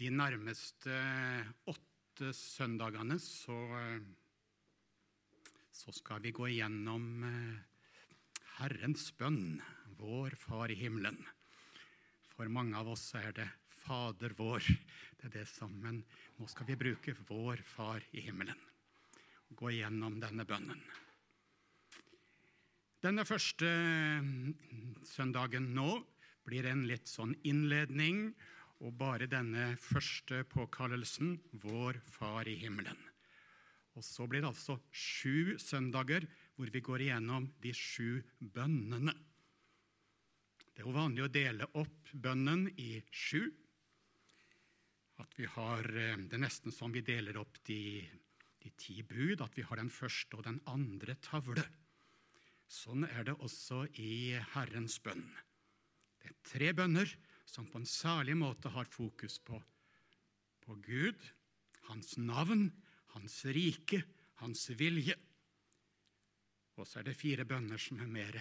De nærmeste åtte søndagene så, så skal vi gå igjennom eh, Herrens bønn, vår Far i himmelen. For mange av oss er det Fader vår. Det er det som, Men nå skal vi bruke Vår Far i himmelen. Gå igjennom denne bønnen. Denne første søndagen nå blir en litt sånn innledning og bare denne første påkallelsen, Vår Far i himmelen. Og så blir det altså sju søndager hvor vi går igjennom de sju bønnene. Det er jo vanlig å dele opp bønnen i sju. At vi har, eh, Det er nesten som vi deler opp de, de ti bud, at vi har den første og den andre tavle. Sånn er det også i Herrens bønn. Det er tre bønner som på en særlig måte har fokus på, på Gud, hans navn, hans rike, hans vilje. Og så er det fire bønner som er mer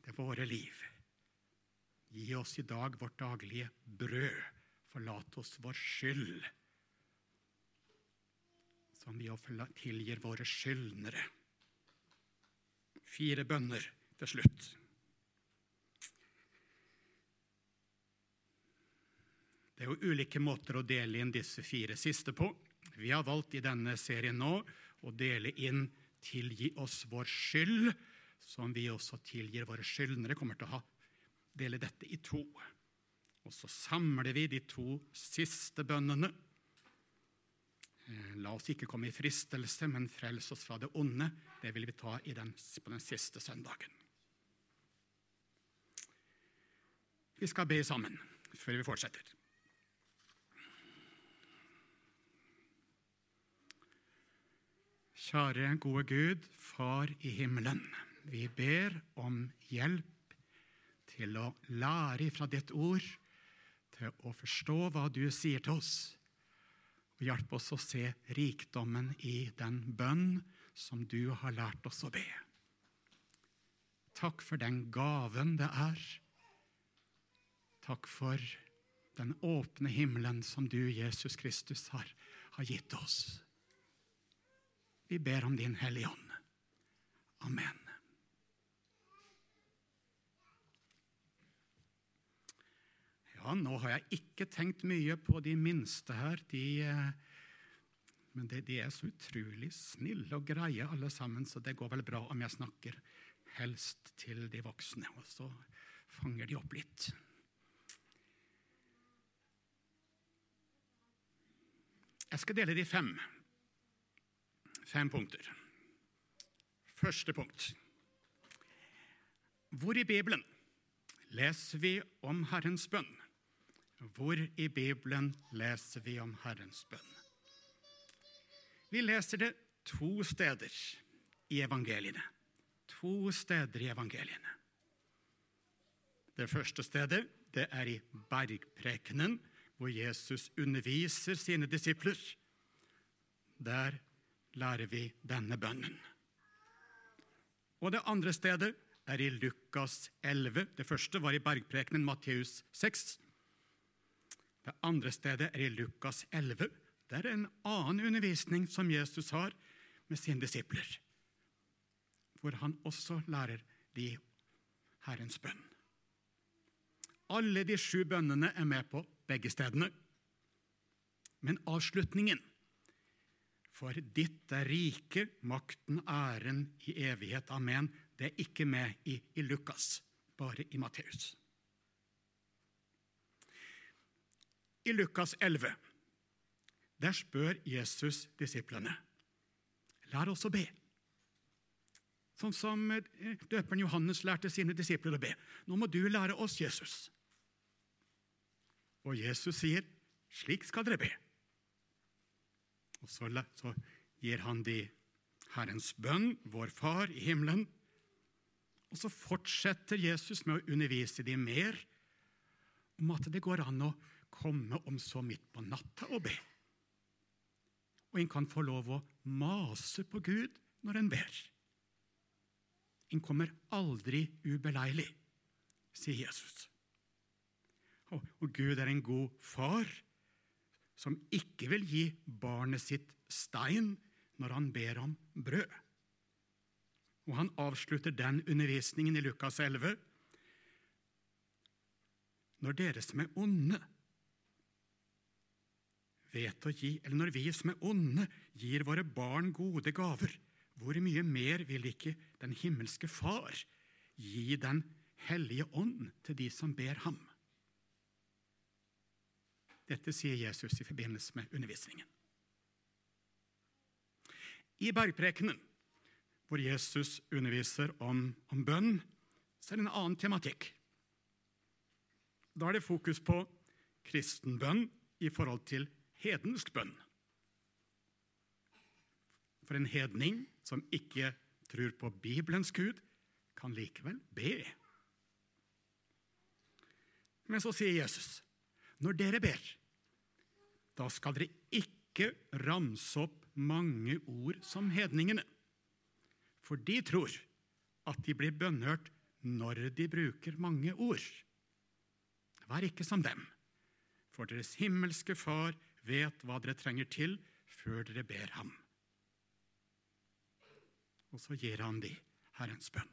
det er våre liv. Gi oss i dag vårt daglige brød. Forlat oss vår skyld, som vi tilgir våre skyldnere. Fire bønner til slutt. Det er jo ulike måter å dele inn disse fire siste på. Vi har valgt i denne serien nå å dele inn 'tilgi oss vår skyld', som vi også tilgir våre skyldnere. kommer til å dele dette i to. Og så samler vi de to siste bønnene. Eh, la oss ikke komme i fristelse, men frels oss fra det onde. Det vil vi ta den, på den siste søndagen. Vi skal be sammen før vi fortsetter. Kjære, gode Gud, Far i himmelen. Vi ber om hjelp til å lære fra ditt ord, til å forstå hva du sier til oss. Og hjelp oss å se rikdommen i den bønn som du har lært oss å be. Takk for den gaven det er. Takk for den åpne himmelen som du, Jesus Kristus, har, har gitt oss. Vi ber om Din Hellige Ånd. Amen. Ja, nå har jeg ikke tenkt mye på de minste her. De, eh, men de, de, er så utrolig snille og greie, alle sammen, så det går vel bra om jeg snakker helst til de voksne. Og så fanger de opp litt. Jeg skal dele de fem fem punkter. Første punkt. Hvor i Bibelen leser vi om Herrens bønn? Hvor i Bibelen leser vi om Herrens bønn? Vi leser det to steder i evangeliene. To steder i evangeliene. Det første stedet det er i bergprekenen, hvor Jesus underviser sine disipler. Der lærer vi denne bønnen. Og Det andre stedet er i Lukas 11. Det første var i bergprekenen Matteus 6. Det andre stedet er i Lukas 11. Det er en annen undervisning som Jesus har med sine disipler, hvor han også lærer de Herrens bønn. Alle de sju bønnene er med på begge stedene. Men avslutningen for ditt er riket, makten, æren i evighet. Amen. Det er ikke med i, i Lukas, bare i Matteus. I Lukas 11 der spør Jesus disiplene Lær oss å be. Sånn som eh, døperen Johannes lærte sine disipler å be. Nå må du lære oss Jesus. Og Jesus sier, 'Slik skal dere be'. Og så, så gir han de Herrens bønn, vår Far i himmelen. Og så fortsetter Jesus med å undervise de mer om at det går an å komme om så midt på natta og be. Og en kan få lov å mase på Gud når en ber. En kommer aldri ubeleilig, sier Jesus. Og Gud er en god far som ikke vil gi barnet sitt stein når han ber om brød. Og Han avslutter den undervisningen i Lukas 11. Når dere som er onde, vet å gi, eller når vi som er onde, gir våre barn gode gaver, hvor mye mer vil ikke den himmelske Far gi Den hellige ånd til de som ber ham? Dette sier Jesus i forbindelse med undervisningen. I bergprekenen, hvor Jesus underviser om, om bønn, så er det en annen tematikk. Da er det fokus på kristen bønn i forhold til hedensk bønn. For en hedning som ikke tror på Bibelens Gud, kan likevel be. Men så sier Jesus, når dere ber, da skal dere ikke ramse opp mange ord som hedningene. For de tror at de blir bønnhørt når de bruker mange ord. Vær ikke som dem, for deres himmelske Far vet hva dere trenger til før dere ber ham. Og så gir han de Herrens bønn.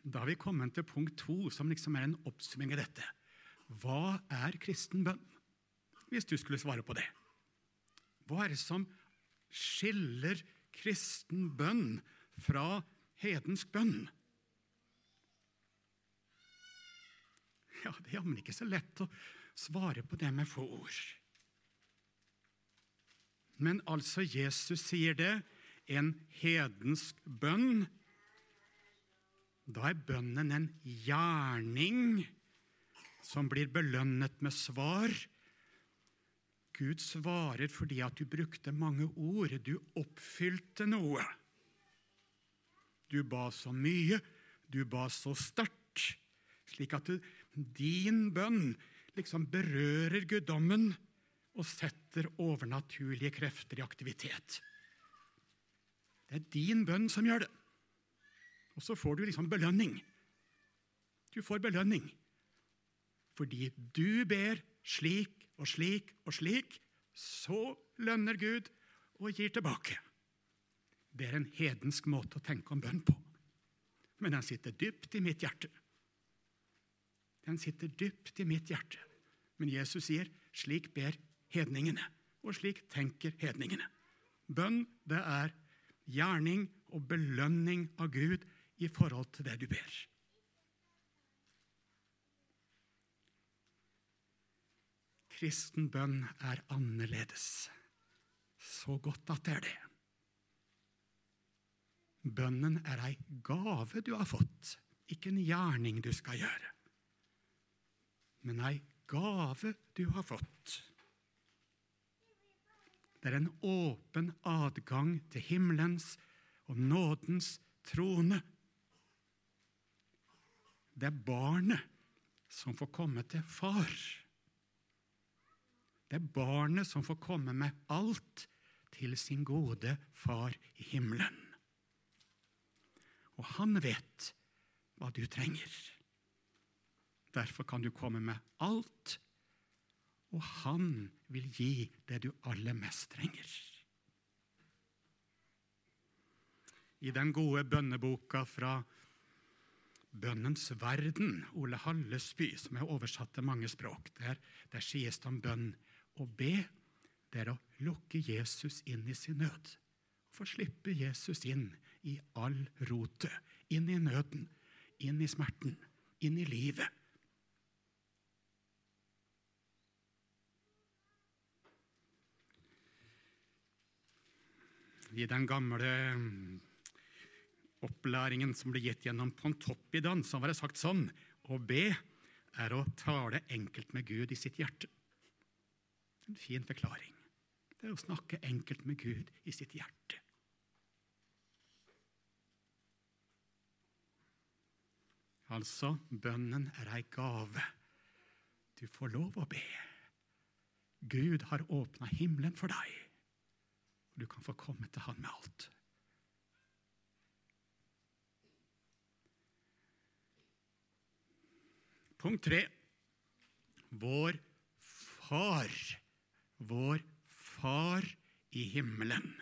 Da har vi kommet til punkt to, som liksom er en oppsummering av dette. Hva er kristen bønn? Hvis du skulle svare på det. Hva er det som skiller kristen bønn fra hedensk bønn? Ja, Det er jammen ikke så lett å svare på det med få ord. Men altså, Jesus sier det. En hedensk bønn. Da er bønnen en gjerning som blir belønnet med svar. Gud svarer fordi at du brukte mange ord. Du oppfylte noe. Du ba så mye, du ba så sterkt, slik at du, din bønn liksom berører guddommen og setter overnaturlige krefter i aktivitet. Det er din bønn som gjør det. Og så får du liksom belønning. Du får belønning fordi du ber slik og slik og slik. Så lønner Gud og gir tilbake. Det er en hedensk måte å tenke om bønn på. Men den sitter dypt i mitt hjerte. Den sitter dypt i mitt hjerte. Men Jesus sier, 'Slik ber hedningene', og slik tenker hedningene. Bønn, det er gjerning og belønning av Gud i forhold til det du ber. Kristen bønn er annerledes. Så godt at det er det. Bønnen er ei gave du har fått, ikke en gjerning du skal gjøre men ei gave du har fått. Det er en åpen adgang til himmelens og nådens trone. Det er barnet som får komme til far. Det er barnet som får komme med alt til sin gode far i himmelen. Og han vet hva du trenger. Derfor kan du komme med alt, og han vil gi det du aller mest trenger. I den gode bønneboka fra Bønnens verden, Ole Hallesby, som er oversatt til mange språk, der, der sies det om bønn. Å be, det er å lukke Jesus inn i sin nød. Få slippe Jesus inn i all rotet, inn i nøden, inn i smerten, inn i livet. i den gamle opplæringen som ble gitt gjennom Pontoppidan, så var det sagt sånn Å be er å tale enkelt med Gud i sitt hjerte. En fin forklaring. Det er å snakke enkelt med Gud i sitt hjerte. Altså, bønnen er ei gave. Du får lov å be. Gud har åpna himmelen for deg og du kan få komme til Han med alt. Punkt tre. Vår Far, vår Far i himmelen.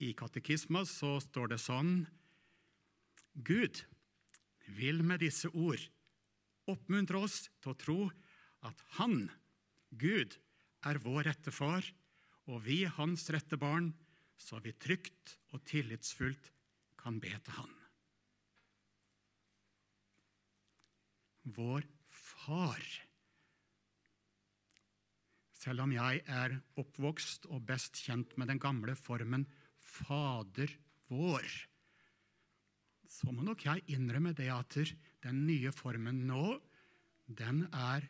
I katekisma så står det sånn Gud vil med disse ord oppmuntre oss til å tro at Han, Gud, er vår rette far, og vi hans rette barn, så vi trygt og tillitsfullt kan be til Han. Vår far. Selv om jeg er oppvokst og best kjent med den gamle formen Fader vår, så må nok jeg innrømme det at den nye formen nå, den er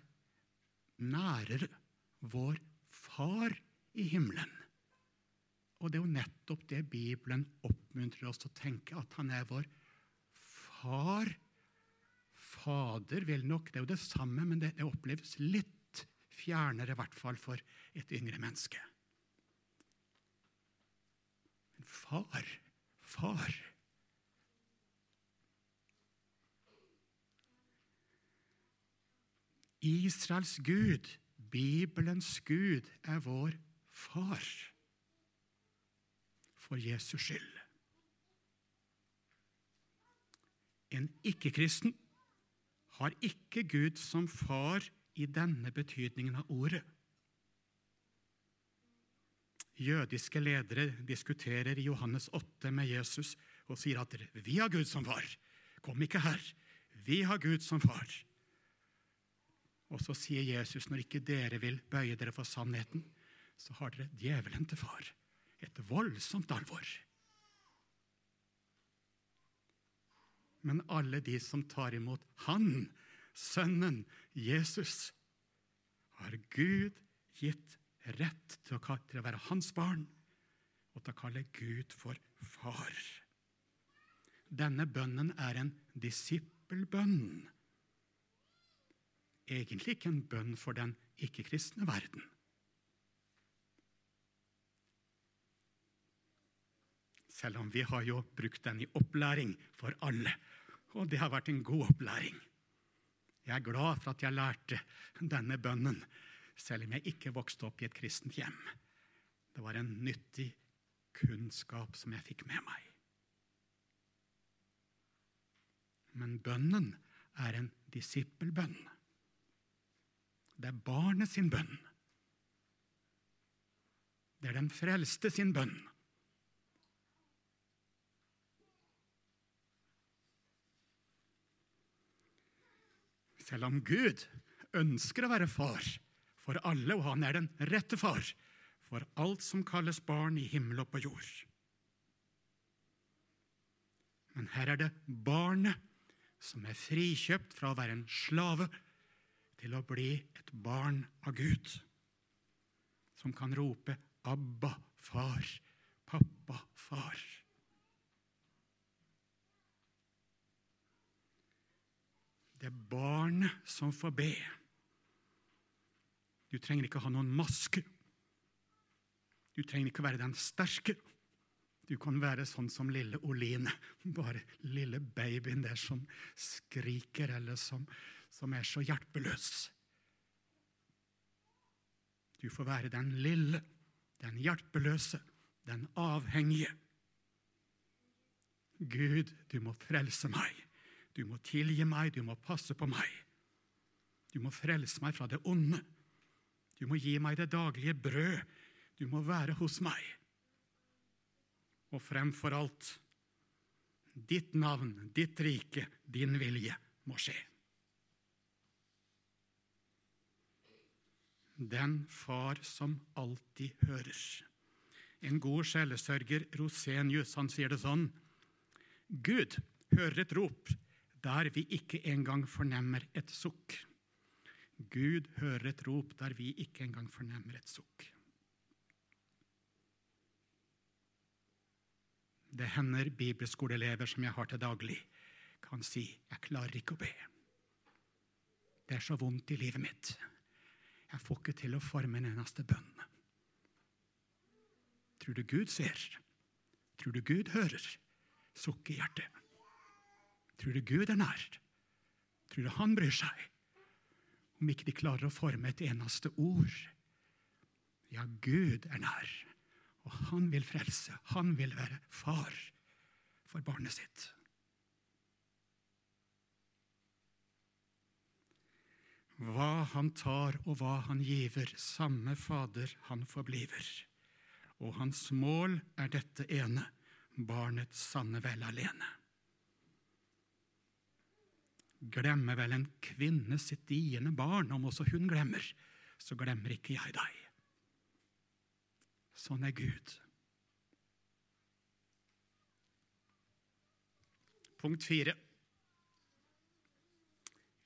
nærere vår Far i himmelen. Og det er jo nettopp det Bibelen oppmuntrer oss til å tenke, at han er vår far. Fader vil nok, det er jo det samme, men det, det oppleves litt fjernere, i hvert fall for et yngre menneske. Men far, far Israels Gud, Bibelens Gud, er vår far for Jesus skyld. En ikke-kristen har ikke Gud som far i denne betydningen av ordet. Jødiske ledere diskuterer i Johannes 8 med Jesus og sier at 'vi har Gud som far'. Kom ikke her. Vi har Gud som far. Og så sier Jesus, når ikke dere vil bøye dere for sannheten, så har dere djevelen til far. Et voldsomt alvor. Men alle de som tar imot Han, Sønnen, Jesus, har Gud gitt rett til å, være hans barn og til å kalle Gud for far. Denne bønnen er en disippelbønn. Egentlig ikke en bønn for den ikke-kristne verden. Selv om vi har jo brukt den i opplæring for alle, og det har vært en god opplæring. Jeg er glad for at jeg lærte denne bønnen, selv om jeg ikke vokste opp i et kristent hjem. Det var en nyttig kunnskap som jeg fikk med meg. Men bønnen er en disippelbønn. Det er barnet sin bønn. Det er den frelste sin bønn. Selv om Gud ønsker å være far for alle, og han er den rette far for alt som kalles barn i himmel og på jord. Men her er det barnet som er frikjøpt fra å være en slave til å bli et barn av Gud, som kan rope 'Abba, far', 'Pappa, far'. Det er barnet som får be. Du trenger ikke ha noen maske. Du trenger ikke være den sterke. Du kan være sånn som lille Oline, bare lille babyen der som skriker, eller som, som er så hjelpeløs. Du får være den lille, den hjelpeløse, den avhengige. Gud, du må frelse meg. Du må tilgi meg, du må passe på meg. Du må frelse meg fra det onde. Du må gi meg det daglige brød. Du må være hos meg. Og fremfor alt ditt navn, ditt rike, din vilje må skje. Den far som alltid hører. En god sjelesørger, Rosenius, han sier det sånn Gud hører et rop der vi ikke engang fornemmer et sukk. Gud hører et rop der vi ikke engang fornemmer et sukk. Det hender bibelskoleelever som jeg har til daglig, kan si 'Jeg klarer ikke å be'. Det er så vondt i livet mitt. Jeg får ikke til å forme en eneste bønn. Tror du Gud ser? Tror du Gud hører? Sukk i hjertet. Tror du Gud er nær? Tror du han bryr seg? om ikke de klarer å forme et eneste ord. Ja, Gud er nær, og han vil frelse. Han vil være far for barnet sitt. Hva han tar og hva han giver, samme Fader han forbliver. Og hans mål er dette ene, barnets sanne vel alene. Glemmer vel en kvinne sitt diende barn, om også hun glemmer, så glemmer ikke jeg deg. Sånn er Gud. Punkt fire.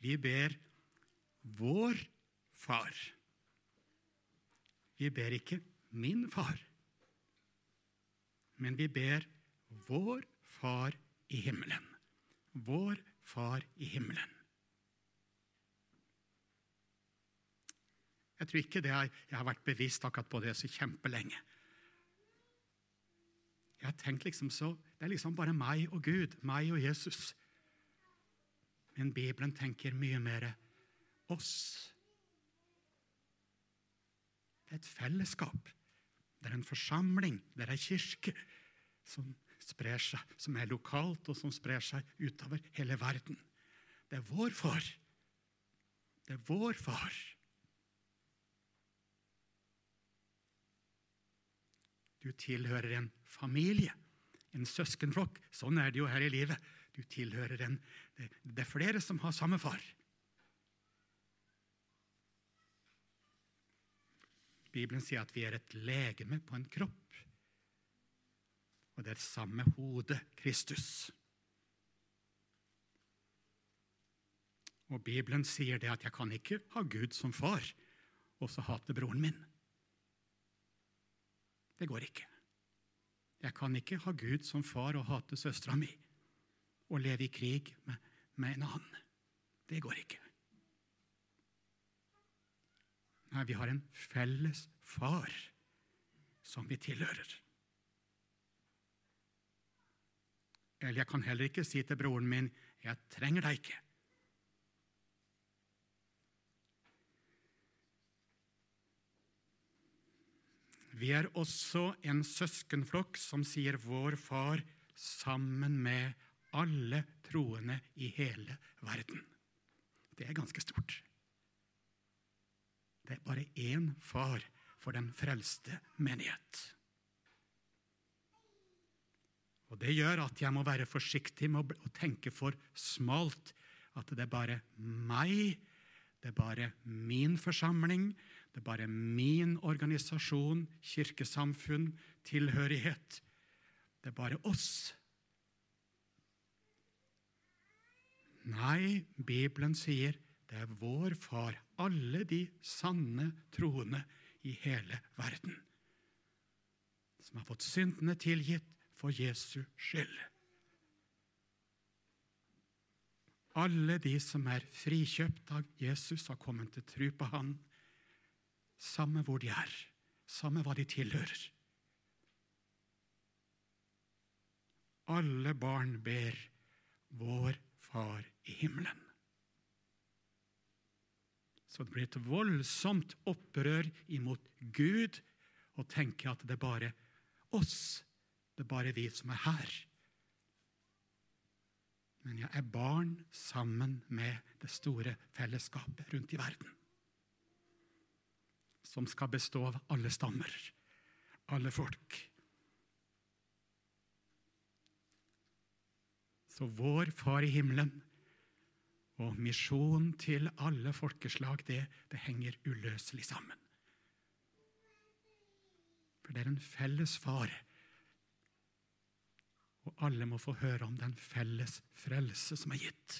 Vi ber vår far. Vi ber ikke min far, men vi ber vår far i himmelen. Vår far i himmelen. Jeg tror ikke det er, jeg har vært bevisst akkurat på det så kjempelenge. Jeg har tenkt liksom så, Det er liksom bare meg og Gud, meg og Jesus. Men Bibelen tenker mye mer oss. Det er et fellesskap. Det er en forsamling, det er ei kirke som sprer seg, som er lokalt, og som sprer seg utover hele verden. Det er vår far. Det er vår far. Du tilhører en familie, en søskenflokk. Sånn er det jo her i livet. Du tilhører en Det, det er flere som har samme far. Bibelen sier at vi er et legeme på en kropp. Og det er samme hode, Kristus. Og Bibelen sier det at jeg kan ikke ha Gud som far og så hate broren min. Det går ikke. Jeg kan ikke ha Gud som far og hate søstera mi og leve i krig med, med en annen. Det går ikke. Nei, vi har en felles far som vi tilhører. Eller jeg kan heller ikke si til broren min 'Jeg trenger deg ikke'. Vi er også en søskenflokk som sier 'vår far' sammen med alle troende i hele verden. Det er ganske stort. Det er bare én far for den frelste menighet. Og Det gjør at jeg må være forsiktig med å tenke for smalt. At det er bare meg, det er bare min forsamling, det er bare min organisasjon, kirkesamfunn, tilhørighet. Det er bare oss. Nei, Bibelen sier det er vår far, alle de sanne troende i hele verden, som har fått syndene tilgitt for Jesu skyld. Alle de som er frikjøpt av Jesus, har kommet til tro på Han, samme hvor de er, samme hva de tilhører. Alle barn ber Vår Far i himmelen. Så det blir et voldsomt opprør imot Gud å tenke at det er bare oss, det er bare vi som er her. Men jeg er barn sammen med det store fellesskapet rundt i verden. Som skal bestå av alle stammer, alle folk. Så vår Far i himmelen og misjon til alle folkeslag, det, det henger uløselig sammen. For det er en felles far. Og alle må få høre om den felles frelse som er gitt.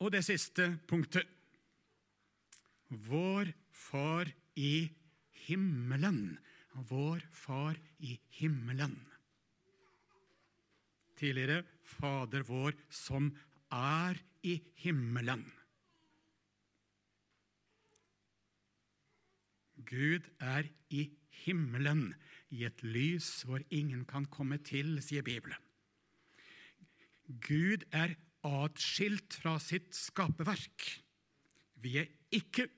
Og det siste punktet. Vår Far i himmelen vår Far i himmelen. Tidligere Fader vår som er i himmelen. Gud er i himmelen, i et lys hvor ingen kan komme til, sier Bibelen. Gud er atskilt fra sitt skaperverk. Vi er ikke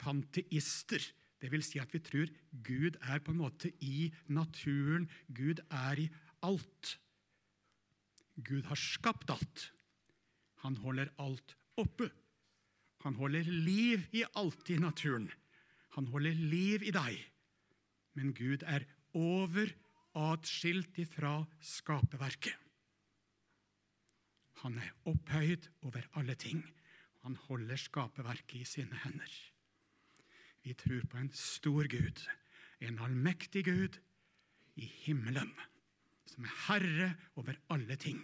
panteister. Det vil si at vi tror Gud er på en måte i naturen. Gud er i alt. Gud har skapt alt. Han holder alt oppe. Han holder liv i alt i naturen. Han holder liv i deg. Men Gud er over, atskilt ifra skaperverket. Han er opphøyd over alle ting. Han holder skaperverket i sine hender. Vi tror på en stor Gud, en allmektig Gud i himmelen, som er herre over alle ting.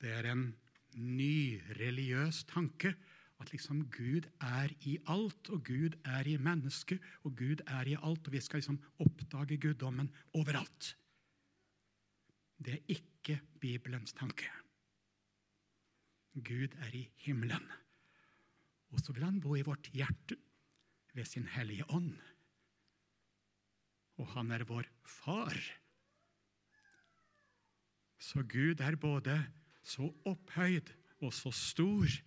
Det er en ny religiøs tanke at liksom Gud er i alt, og Gud er i mennesket, og Gud er i alt, og vi skal liksom oppdage guddommen overalt. Det er ikke Bibelens tanke. Gud er i himmelen, og så vil han bo i vårt hjerte ved sin hellige ånd. Og han er vår far. Så Gud er både så opphøyd og så stor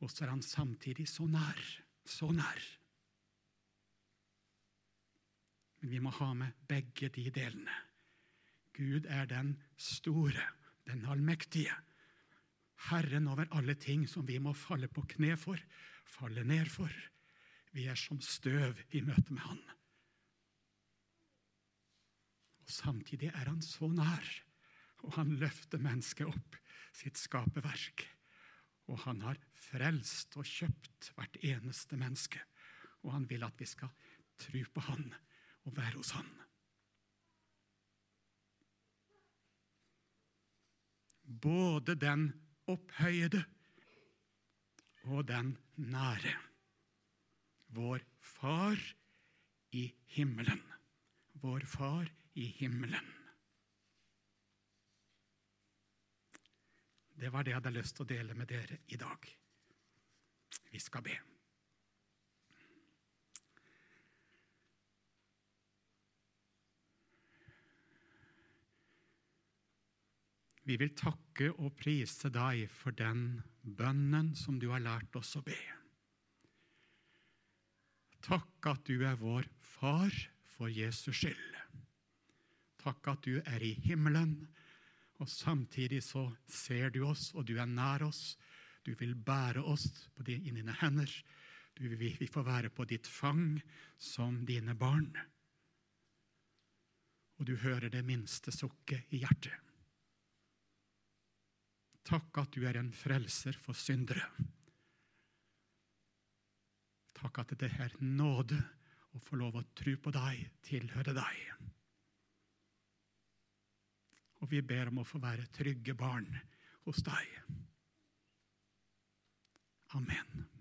og så er han samtidig så nær, så nær. Men vi må ha med begge de delene. Gud er den store, den allmektige. Herren over alle ting som vi må falle på kne for, falle ned for. Vi er som støv i møte med Han. Og Samtidig er Han så nær, og han løfter mennesket opp, sitt skaperverk. Og han har frelst og kjøpt hvert eneste menneske. Og han vil at vi skal tro på han og være hos han. Både den opphøyede og den nære. Vår Far i himmelen. Vår Far i himmelen. Det var det jeg hadde lyst til å dele med dere i dag. Vi skal be. Vi vil takke og prise deg for den bønnen som du har lært oss å be. Takk at du er vår far for Jesus skyld. Takk at du er i himmelen og samtidig så ser du oss, og du er nær oss. Du vil bære oss på i dine hender. Du, vi, vi får være på ditt fang som dine barn. Og du hører det minste sukket i hjertet. Takk at du er en frelser for syndere. Takk at det er nåde å få lov å tro på deg, tilhøre deg. Og vi ber om å få være trygge barn hos deg. Amen.